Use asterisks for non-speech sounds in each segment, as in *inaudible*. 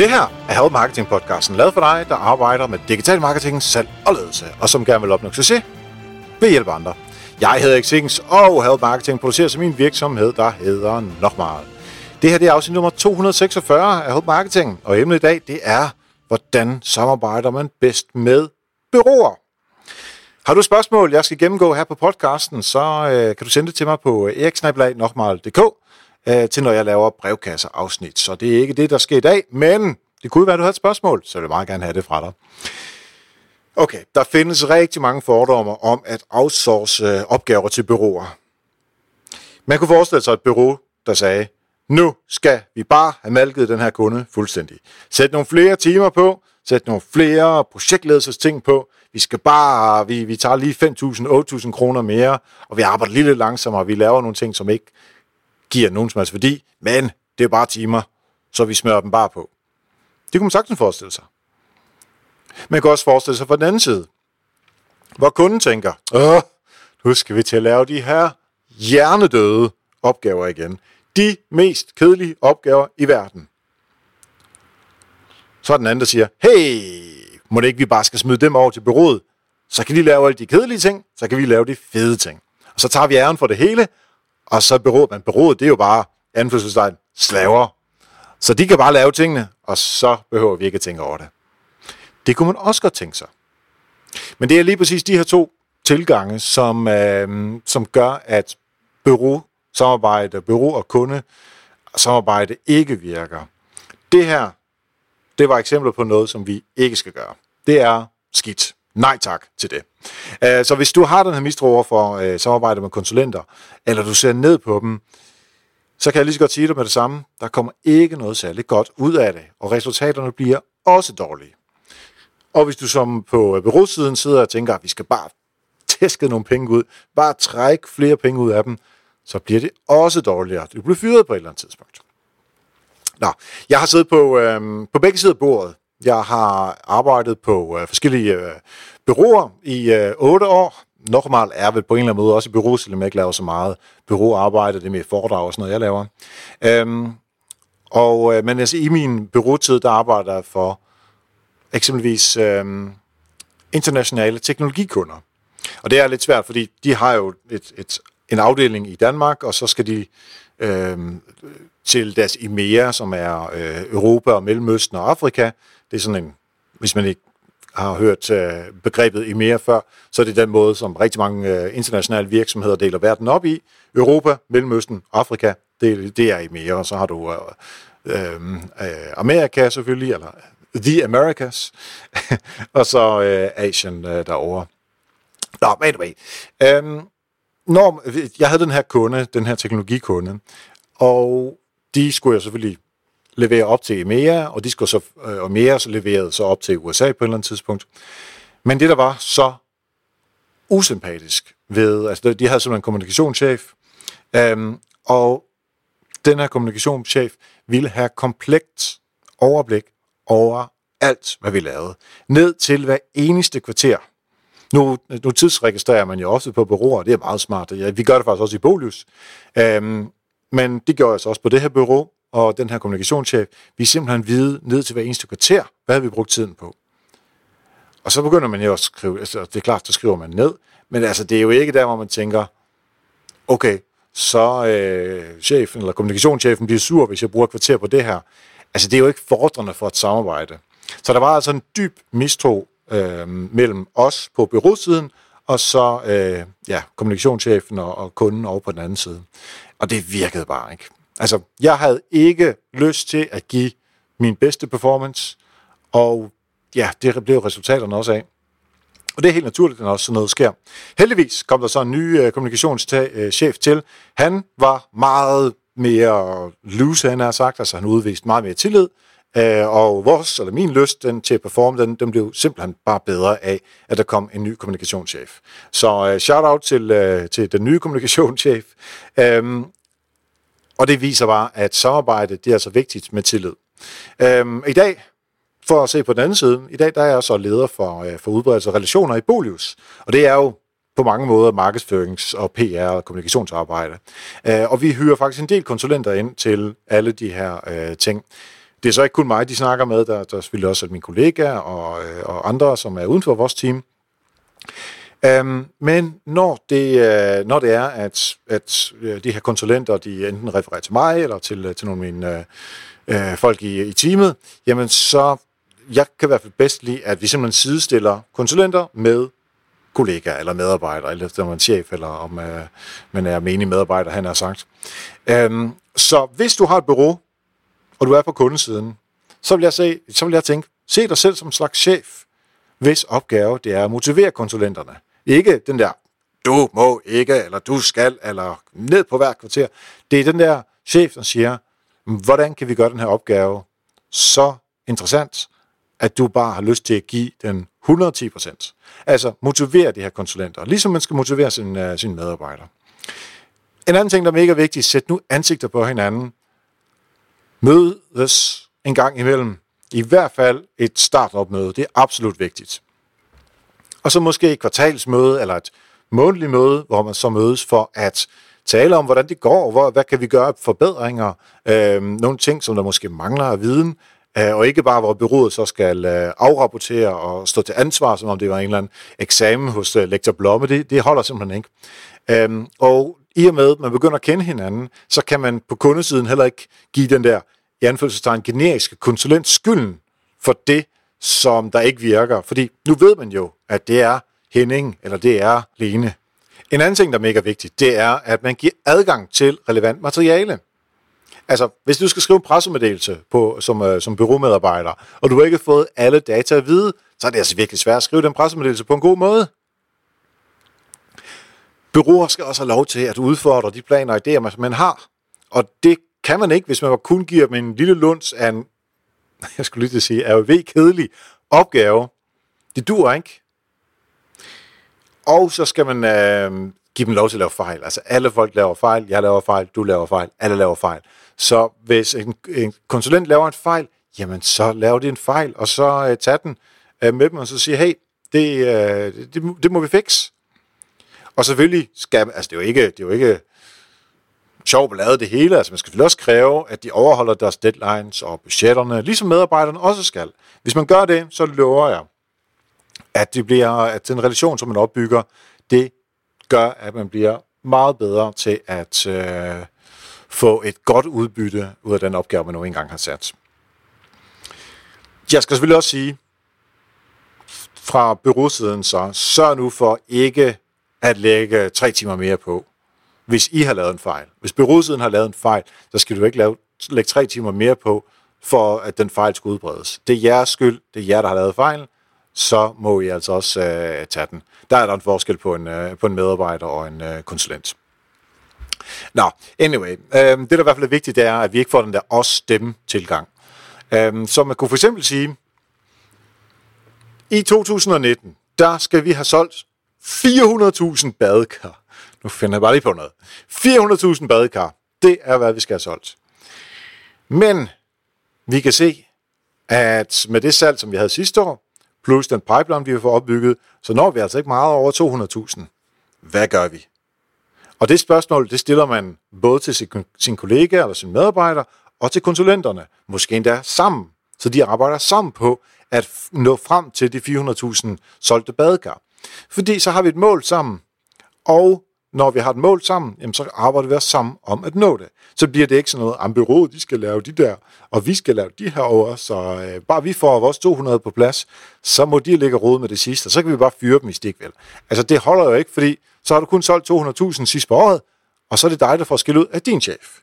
Det her er Help Marketing podcasten, lavet for dig, der arbejder med digital marketing, salg og ledelse, og som gerne vil opnå succes ved hjælp af andre. Jeg hedder Xings, og Help Marketing producerer som min virksomhed, der hedder nok meget. Det her det er afsnit nummer 246 af Help Marketing, og emnet i dag det er, hvordan samarbejder man bedst med byråer. Har du spørgsmål, jeg skal gennemgå her på podcasten, så øh, kan du sende det til mig på eriksnablag.dk øh, til når jeg laver brevkasseafsnit. Så det er ikke det, der sker i dag, men det kunne være, at du har et spørgsmål, så jeg vil meget gerne have det fra dig. Okay, der findes rigtig mange fordomme om at outsource øh, opgaver til byråer. Man kunne forestille sig et bureau, der sagde, nu skal vi bare have malket den her kunde fuldstændig. Sæt nogle flere timer på, sæt nogle flere projektledelsesting på. Vi skal bare, vi, vi tager lige 5.000, 8.000 kroner mere, og vi arbejder lidt langsommere, vi laver nogle ting, som ikke giver nogen som helst værdi, men det er bare timer, så vi smører dem bare på. Det kunne man sagtens forestille sig. Man kan også forestille sig fra den anden side, hvor kunden tænker, Åh, nu skal vi til at lave de her hjernedøde opgaver igen. De mest kedelige opgaver i verden. Så er den anden, der siger, hey, må det ikke vi bare skal smide dem over til byrådet? Så kan de lave alle de kedelige ting, så kan vi lave de fede ting. Og så tager vi æren for det hele, og så byrådet, men byrådet, det er jo bare anførselstegn slaver. Så de kan bare lave tingene, og så behøver vi ikke at tænke over det. Det kunne man også godt tænke sig. Men det er lige præcis de her to tilgange, som, øh, som gør, at bureau samarbejde, bureau og kunde samarbejde ikke virker. Det her, det var eksempler på noget, som vi ikke skal gøre. Det er skidt. Nej tak til det. Uh, så hvis du har den her mistro over for uh, øh, samarbejde med konsulenter, eller du ser ned på dem, så kan jeg lige så godt sige dig med det samme. Der kommer ikke noget særligt godt ud af det, og resultaterne bliver også dårlige. Og hvis du som på byrådsiden sidder og tænker, at vi skal bare tæske nogle penge ud, bare trække flere penge ud af dem, så bliver det også dårligere. Du bliver fyret på et eller andet tidspunkt. Nå, jeg har siddet på, øh, på begge sider af bordet. Jeg har arbejdet på øh, forskellige øh, byråer i øh, 8 år. Normalt er vel på en eller anden måde også i bureau, selvom jeg ikke laver så meget byråarbejde, det er mere foredrag og sådan noget, jeg laver. Øhm, og, øh, men altså, i min byråtid, der arbejder jeg for eksempelvis øh, internationale teknologikunder. Og det er lidt svært, fordi de har jo et, et, en afdeling i Danmark, og så skal de øh, til deres IMEA, som er øh, Europa og Mellemøsten og Afrika. Det er sådan en, hvis man ikke har hørt øh, begrebet IMEA før, så er det den måde, som rigtig mange øh, internationale virksomheder deler verden op i. Europa, Mellemøsten, Afrika, det, det er IMEA, og så har du øh, øh, øh, Amerika selvfølgelig, eller The Americas, *laughs* og så øh, Asien øh, derovre. Nå, anyway. Øhm, når jeg havde den her kunde, den her teknologikunde, og de skulle jeg selvfølgelig levere op til EMEA, og de skulle så, øh, og mere så leverede så op til USA på et eller andet tidspunkt. Men det, der var så usympatisk ved, altså de havde simpelthen en kommunikationschef, øhm, og den her kommunikationschef ville have komplet overblik over alt, hvad vi lavede. Ned til hver eneste kvarter. Nu, nu tidsregistrerer man jo ofte på bureauer, det er meget smart. Ja, vi gør det faktisk også i Bolius. Øhm, men det gjorde jeg så også på det her bureau, og den her kommunikationschef, vi simpelthen vide ned til hver eneste kvarter, hvad havde vi brugt tiden på. Og så begynder man jo at skrive, altså det er klart, så skriver man ned, men altså det er jo ikke der, hvor man tænker, okay, så øh, chefen eller kommunikationschefen bliver sur, hvis jeg bruger et kvarter på det her. Altså det er jo ikke fordrende for et samarbejde. Så der var altså en dyb mistro øh, mellem os på byrådsiden, og så øh, ja, kommunikationschefen og, og kunden over på den anden side. Og det virkede bare ikke. Altså, jeg havde ikke lyst til at give min bedste performance, og ja, det blev resultaterne også af. Og det er helt naturligt, når sådan noget sker. Heldigvis kom der så en ny øh, kommunikationschef øh, til. Han var meget mere loose, han har sagt, altså han udviste meget mere tillid, øh, og vores, eller min lyst den, til at performe, den, den blev simpelthen bare bedre af, at der kom en ny kommunikationschef. Så øh, uh, shout out til, uh, til den nye kommunikationschef. Um, og det viser bare, at samarbejde det er altså vigtigt med tillid. Um, I dag, for at se på den anden side, i dag der er jeg så leder for, uh, for udbredelse af relationer i Bolius. Og det er jo på mange måder markedsførings- og PR- og kommunikationsarbejde. Uh, og vi hyrer faktisk en del konsulenter ind til alle de her uh, ting. Det er så ikke kun mig, de snakker med, der, der er selvfølgelig også mine kollegaer og, øh, og andre, som er uden for vores team. Um, men når det, uh, når det er, at, at øh, de her konsulenter, de enten refererer til mig, eller til, øh, til nogle af mine uh, folk i, i teamet, jamen så, jeg kan i hvert fald bedst lide, at vi simpelthen sidestiller konsulenter med kollegaer eller medarbejdere, eller efter man er chef, eller om uh, man er menig medarbejder, han har sagt. Um, så hvis du har et bureau, og du er på kundesiden, så vil jeg, se, så vil jeg tænke, se dig selv som en slags chef, hvis opgave det er at motivere konsulenterne. Ikke den der, du må ikke, eller du skal, eller ned på hver kvarter. Det er den der chef, der siger, hvordan kan vi gøre den her opgave så interessant, at du bare har lyst til at give den 110% Altså motivere de her konsulenter, ligesom man skal motivere sin, øh, uh, sine medarbejdere. En anden ting, der er mega vigtigt, sæt nu ansigter på hinanden. Mødes en gang imellem. I hvert fald et startup-møde. Det er absolut vigtigt. Og så måske et kvartalsmøde eller et månedligt møde, hvor man så mødes for at tale om, hvordan det går, hvor, hvad kan vi gøre forbedringer, øh, nogle ting, som der måske mangler af viden, øh, og ikke bare, hvor byrådet så skal øh, afrapportere og stå til ansvar, som om det var en eller anden eksamen hos øh, lektor Blomme. Det, det holder simpelthen ikke. Øh, og i og med, at man begynder at kende hinanden, så kan man på kundesiden heller ikke give den der, i anfølgelsestegn, generiske konsulent skylden for det, som der ikke virker. Fordi nu ved man jo, at det er Henning, eller det er Lene. En anden ting, der er mega vigtigt, det er, at man giver adgang til relevant materiale. Altså, hvis du skal skrive en pressemeddelelse på, som, øh, som byråmedarbejder, og du har ikke fået alle data at vide, så er det altså virkelig svært at skrive den pressemeddelelse på en god måde. Byråer skal også have lov til at udfordre de planer og idéer, man har. Og det kan man ikke, hvis man kun giver dem en lille lunds af en *laughs* jeg skulle lige til at sige, RV kedelig opgave. Det dur ikke. Og så skal man øh, give dem lov til at lave fejl. Altså alle folk laver fejl, jeg laver fejl, du laver fejl, alle laver fejl. Så hvis en, en konsulent laver en fejl, jamen så laver de en fejl, og så øh, tager den øh, med dem, og så siger, hey, det, øh, det, det må vi fikse. Og selvfølgelig skal, altså det er jo ikke, det er jo ikke sjovt ballade det hele. Altså man skal selvfølgelig også kræve, at de overholder deres deadlines og budgetterne, ligesom medarbejderne også skal. Hvis man gør det, så lover jeg, at, det bliver, at den relation, som man opbygger, det gør, at man bliver meget bedre til at øh, få et godt udbytte ud af den opgave, man nu engang har sat. Jeg skal selvfølgelig også sige, fra byrådsiden så, sørg nu for ikke at lægge tre timer mere på hvis I har lavet en fejl. Hvis byrådsiden har lavet en fejl, så skal du ikke lave, lægge tre timer mere på, for at den fejl skal udbredes. Det er jeres skyld, det er jer, der har lavet fejlen, så må I altså også øh, tage den. Der er der en forskel på en, øh, på en medarbejder og en øh, konsulent. Nå, anyway. Øh, det, der i hvert fald er vigtigt, det er, at vi ikke får den der os-dem-tilgang. Øh, så man kunne for eksempel sige, i 2019, der skal vi have solgt 400.000 badekar. Nu finder jeg bare lige på noget. 400.000 badekar. Det er, hvad vi skal have solgt. Men vi kan se, at med det salg, som vi havde sidste år, plus den pipeline, vi har fået opbygget, så når vi altså ikke meget over 200.000. Hvad gør vi? Og det spørgsmål, det stiller man både til sin, kollega eller sin medarbejder, og til konsulenterne. Måske endda sammen. Så de arbejder sammen på at nå frem til de 400.000 solgte badekar. Fordi så har vi et mål sammen, og når vi har et mål sammen, jamen, så arbejder vi også sammen om at nå det. Så bliver det ikke sådan noget, ambyrået, de skal lave de der, og vi skal lave de her over, så øh, bare vi får vores 200 på plads, så må de ligge råd med det sidste, og så kan vi bare fyre dem i stikvel. Altså det holder jo ikke, fordi så har du kun solgt 200.000 sidste på året, og så er det dig, der får skil ud af din chef.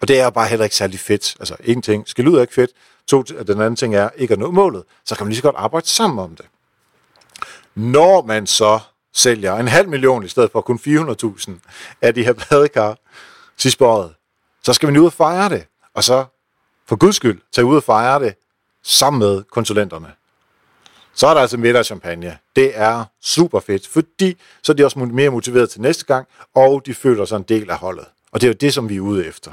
Og det er bare heller ikke særlig fedt. Altså en ting, skil ud er ikke fedt, to, den anden ting er ikke at nå målet, så kan man lige så godt arbejde sammen om det. Når man så sælger en halv million i stedet for kun 400.000 af de her badekar sidste på året, så skal vi ud og fejre det. Og så, for guds skyld, tage ud og fejre det sammen med konsulenterne. Så er der altså middag champagne. Det er super fedt, fordi så er de også mere motiveret til næste gang, og de føler sig en del af holdet. Og det er jo det, som vi er ude efter.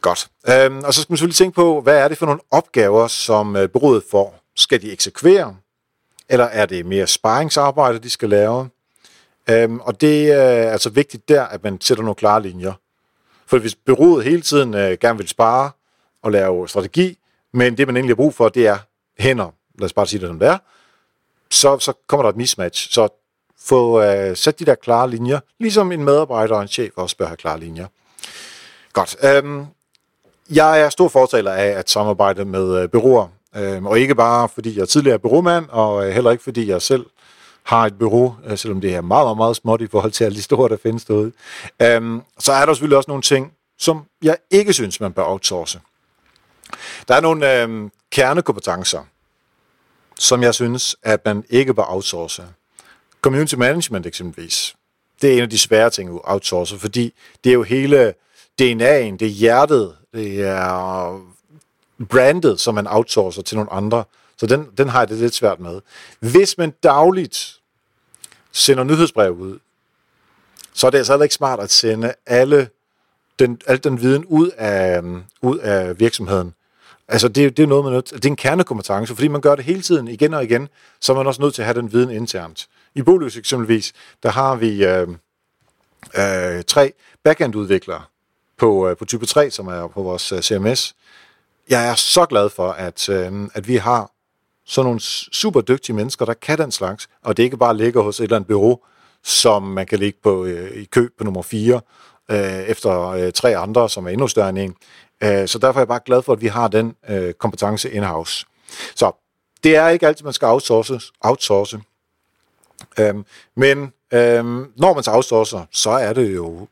Godt. Øhm, og så skal man selvfølgelig tænke på, hvad er det for nogle opgaver, som øh, får? Skal de eksekvere? Eller er det mere sparringsarbejde, de skal lave? Øhm, og det øh, er altså vigtigt der, at man sætter nogle klare linjer. For hvis byrådet hele tiden øh, gerne vil spare, og lave strategi, men det, man egentlig har brug for, det er hænder. Lad os bare sige det, som det er. Så, så kommer der et mismatch. Så få øh, sat de der klare linjer, ligesom en medarbejder og en chef også bør have klare linjer. Godt. Øhm, jeg er stor fortaler af at samarbejde med øh, byråer, Øh, og ikke bare fordi jeg tidligere er byråmand, og øh, heller ikke fordi jeg selv har et bureau, øh, selvom det er meget, meget, småt i forhold til alle de store, der findes derude. Um, så er der selvfølgelig også nogle ting, som jeg ikke synes, man bør outsource. Der er nogle øhm, kernekompetencer, som jeg synes, at man ikke bør outsource. Community management eksempelvis. Det er en af de svære ting at outsource, fordi det er jo hele DNA'en, det er hjertet, det er brandet, som man outsourcer til nogle andre. Så den, den har jeg det lidt svært med. Hvis man dagligt sender nyhedsbrev ud, så er det altså ikke smart at sende alle den, al den viden ud af, mm, ud af virksomheden. Altså, det, det er noget, man nødt Det er en kernekompetence, fordi man gør det hele tiden, igen og igen, så er man også nødt til at have den viden internt. I Boløs eksempelvis, der har vi øh, øh, tre backend-udviklere på, øh, på type 3, som er på vores øh, CMS. Jeg er så glad for, at, øh, at vi har sådan nogle super dygtige mennesker, der kan den slags, og det ikke bare ligger hos et eller andet bureau, som man kan ligge på øh, i kø på nummer 4, øh, efter øh, tre andre, som er endnu større end en. Øh, så derfor er jeg bare glad for, at vi har den øh, kompetence in-house. Så det er ikke altid, man skal outsource. outsource. Øhm, men øhm, når man så outsourcer, så er det jo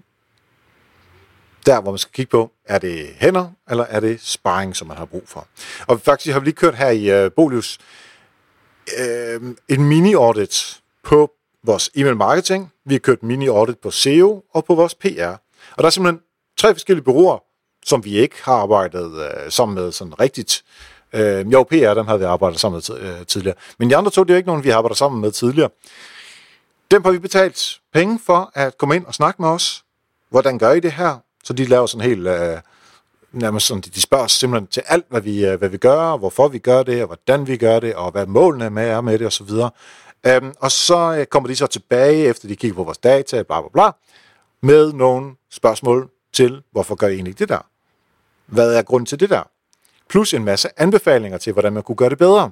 der, hvor man skal kigge på, er det hænder, eller er det sparring, som man har brug for. Og faktisk har vi lige kørt her i øh, Bolius øh, en mini-audit på vores e-mail marketing, vi har kørt mini-audit på SEO og på vores PR. Og der er simpelthen tre forskellige bureauer, som vi ikke har arbejdet øh, sammen med sådan rigtigt. Øh, jo, PR, dem havde vi arbejdet sammen med øh, tidligere. Men de andre to, det er ikke nogen, vi har arbejdet sammen med tidligere. Dem har vi betalt penge for at komme ind og snakke med os. Hvordan gør I det her? Så de laver sådan helt... Øh, nærmest sådan, de spørger simpelthen til alt, hvad vi, øh, hvad vi gør, hvorfor vi gør det, og hvordan vi gør det, og hvad målene med er med det, osv. Øhm, og så øh, kommer de så tilbage, efter de kigger på vores data, bla bla bla, med nogle spørgsmål til, hvorfor gør I egentlig det der? Hvad er grunden til det der? Plus en masse anbefalinger til, hvordan man kunne gøre det bedre.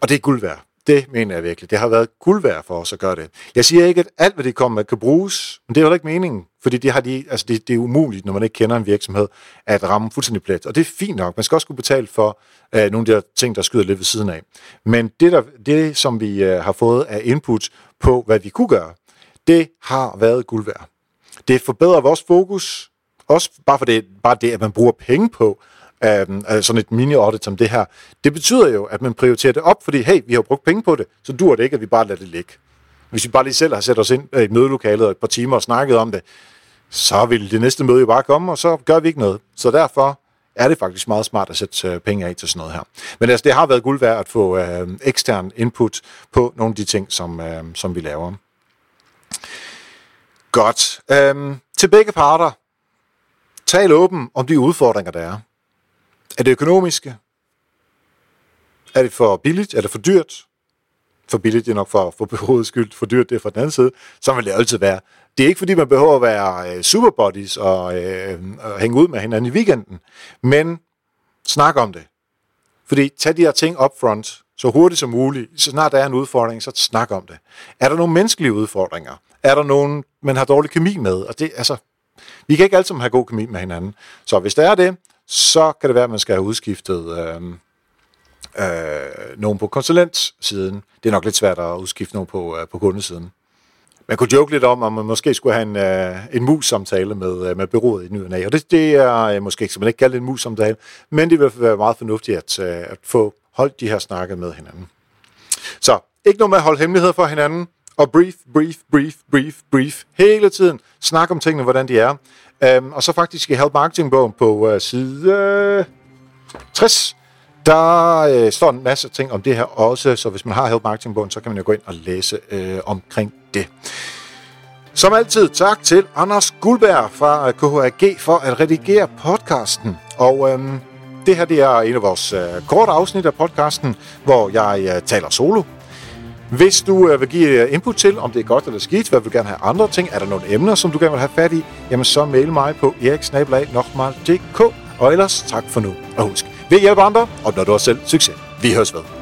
Og det er guld værd. Det mener jeg virkelig. Det har været guld værd for os at gøre det. Jeg siger ikke, at alt, hvad de kommer med, kan bruges, men det er jo ikke meningen. Fordi det, har de, altså det, det er umuligt, når man ikke kender en virksomhed, at ramme fuldstændig plet. Og det er fint nok. Man skal også kunne betale for uh, nogle af de der ting, der skyder lidt ved siden af. Men det, der, det som vi uh, har fået af input på, hvad vi kunne gøre, det har været guld værd. Det forbedrer vores fokus, også bare for det, bare det, at man bruger penge på um, sådan et mini-audit som det her. Det betyder jo, at man prioriterer det op, fordi hey, vi har brugt penge på det, så dur det ikke, at vi bare lader det ligge. Hvis vi bare lige selv har sat os ind øh, i et mødelokale og et par timer og snakket om det, så vil det næste møde jo bare komme, og så gør vi ikke noget. Så derfor er det faktisk meget smart at sætte øh, penge af til sådan noget her. Men altså, det har været guld værd at få øh, ekstern input på nogle af de ting, som, øh, som vi laver. Godt. Øhm, til begge parter. Tal åben om de udfordringer, der er. Er det økonomiske? Er det for billigt? Er det for dyrt? For billigt det er nok for, for behovets skyld, for dyrt det er fra den anden side. Så vil det altid være. Det er ikke fordi, man behøver at være øh, superbodies og, øh, og hænge ud med hinanden i weekenden, men snak om det. Fordi tag de her ting up front, så hurtigt som muligt. Så snart der er en udfordring, så snak om det. Er der nogle menneskelige udfordringer? Er der nogen, man har dårlig kemi med? Og det, altså, vi kan ikke altid have god kemi med hinanden. Så hvis der er det, så kan det være, at man skal have udskiftet øh, øh, nogen på konsulentsiden. Det er nok lidt svært at udskifte nogen på, øh, på kundesiden. Man kunne joke lidt om, om man måske skulle have en, øh, en mus-samtale med, øh, med byrådet i ny og det, det er øh, måske ikke, man ikke kalder det en mus-samtale, men det vil være meget fornuftigt at, øh, at få holdt de her snakke med hinanden. Så ikke noget med at holde hemmeligheder for hinanden, og brief, brief, brief, brief, brief, hele tiden. Snak om tingene, hvordan de er. Øhm, og så faktisk i Help Marketing-bogen på øh, side øh, 60, der øh, står en masse ting om det her også, så hvis man har Help Marketing-bogen, så kan man jo gå ind og læse øh, omkring det. Som altid, tak til Anders Guldberg fra øh, KHAG for at redigere podcasten. Og øhm, det her det er en af vores øh, korte afsnit af podcasten, hvor jeg øh, taler solo. Hvis du øh, vil give øh, input til, om det er godt eller skidt, hvad vil du gerne have andre ting, er der nogle emner, som du gerne vil have fat i, jamen så mail mig på eriksnabelag.dk, Og ellers tak for nu. Og husk, vi hjælper andre, og når du har selv succes. Vi høres ved.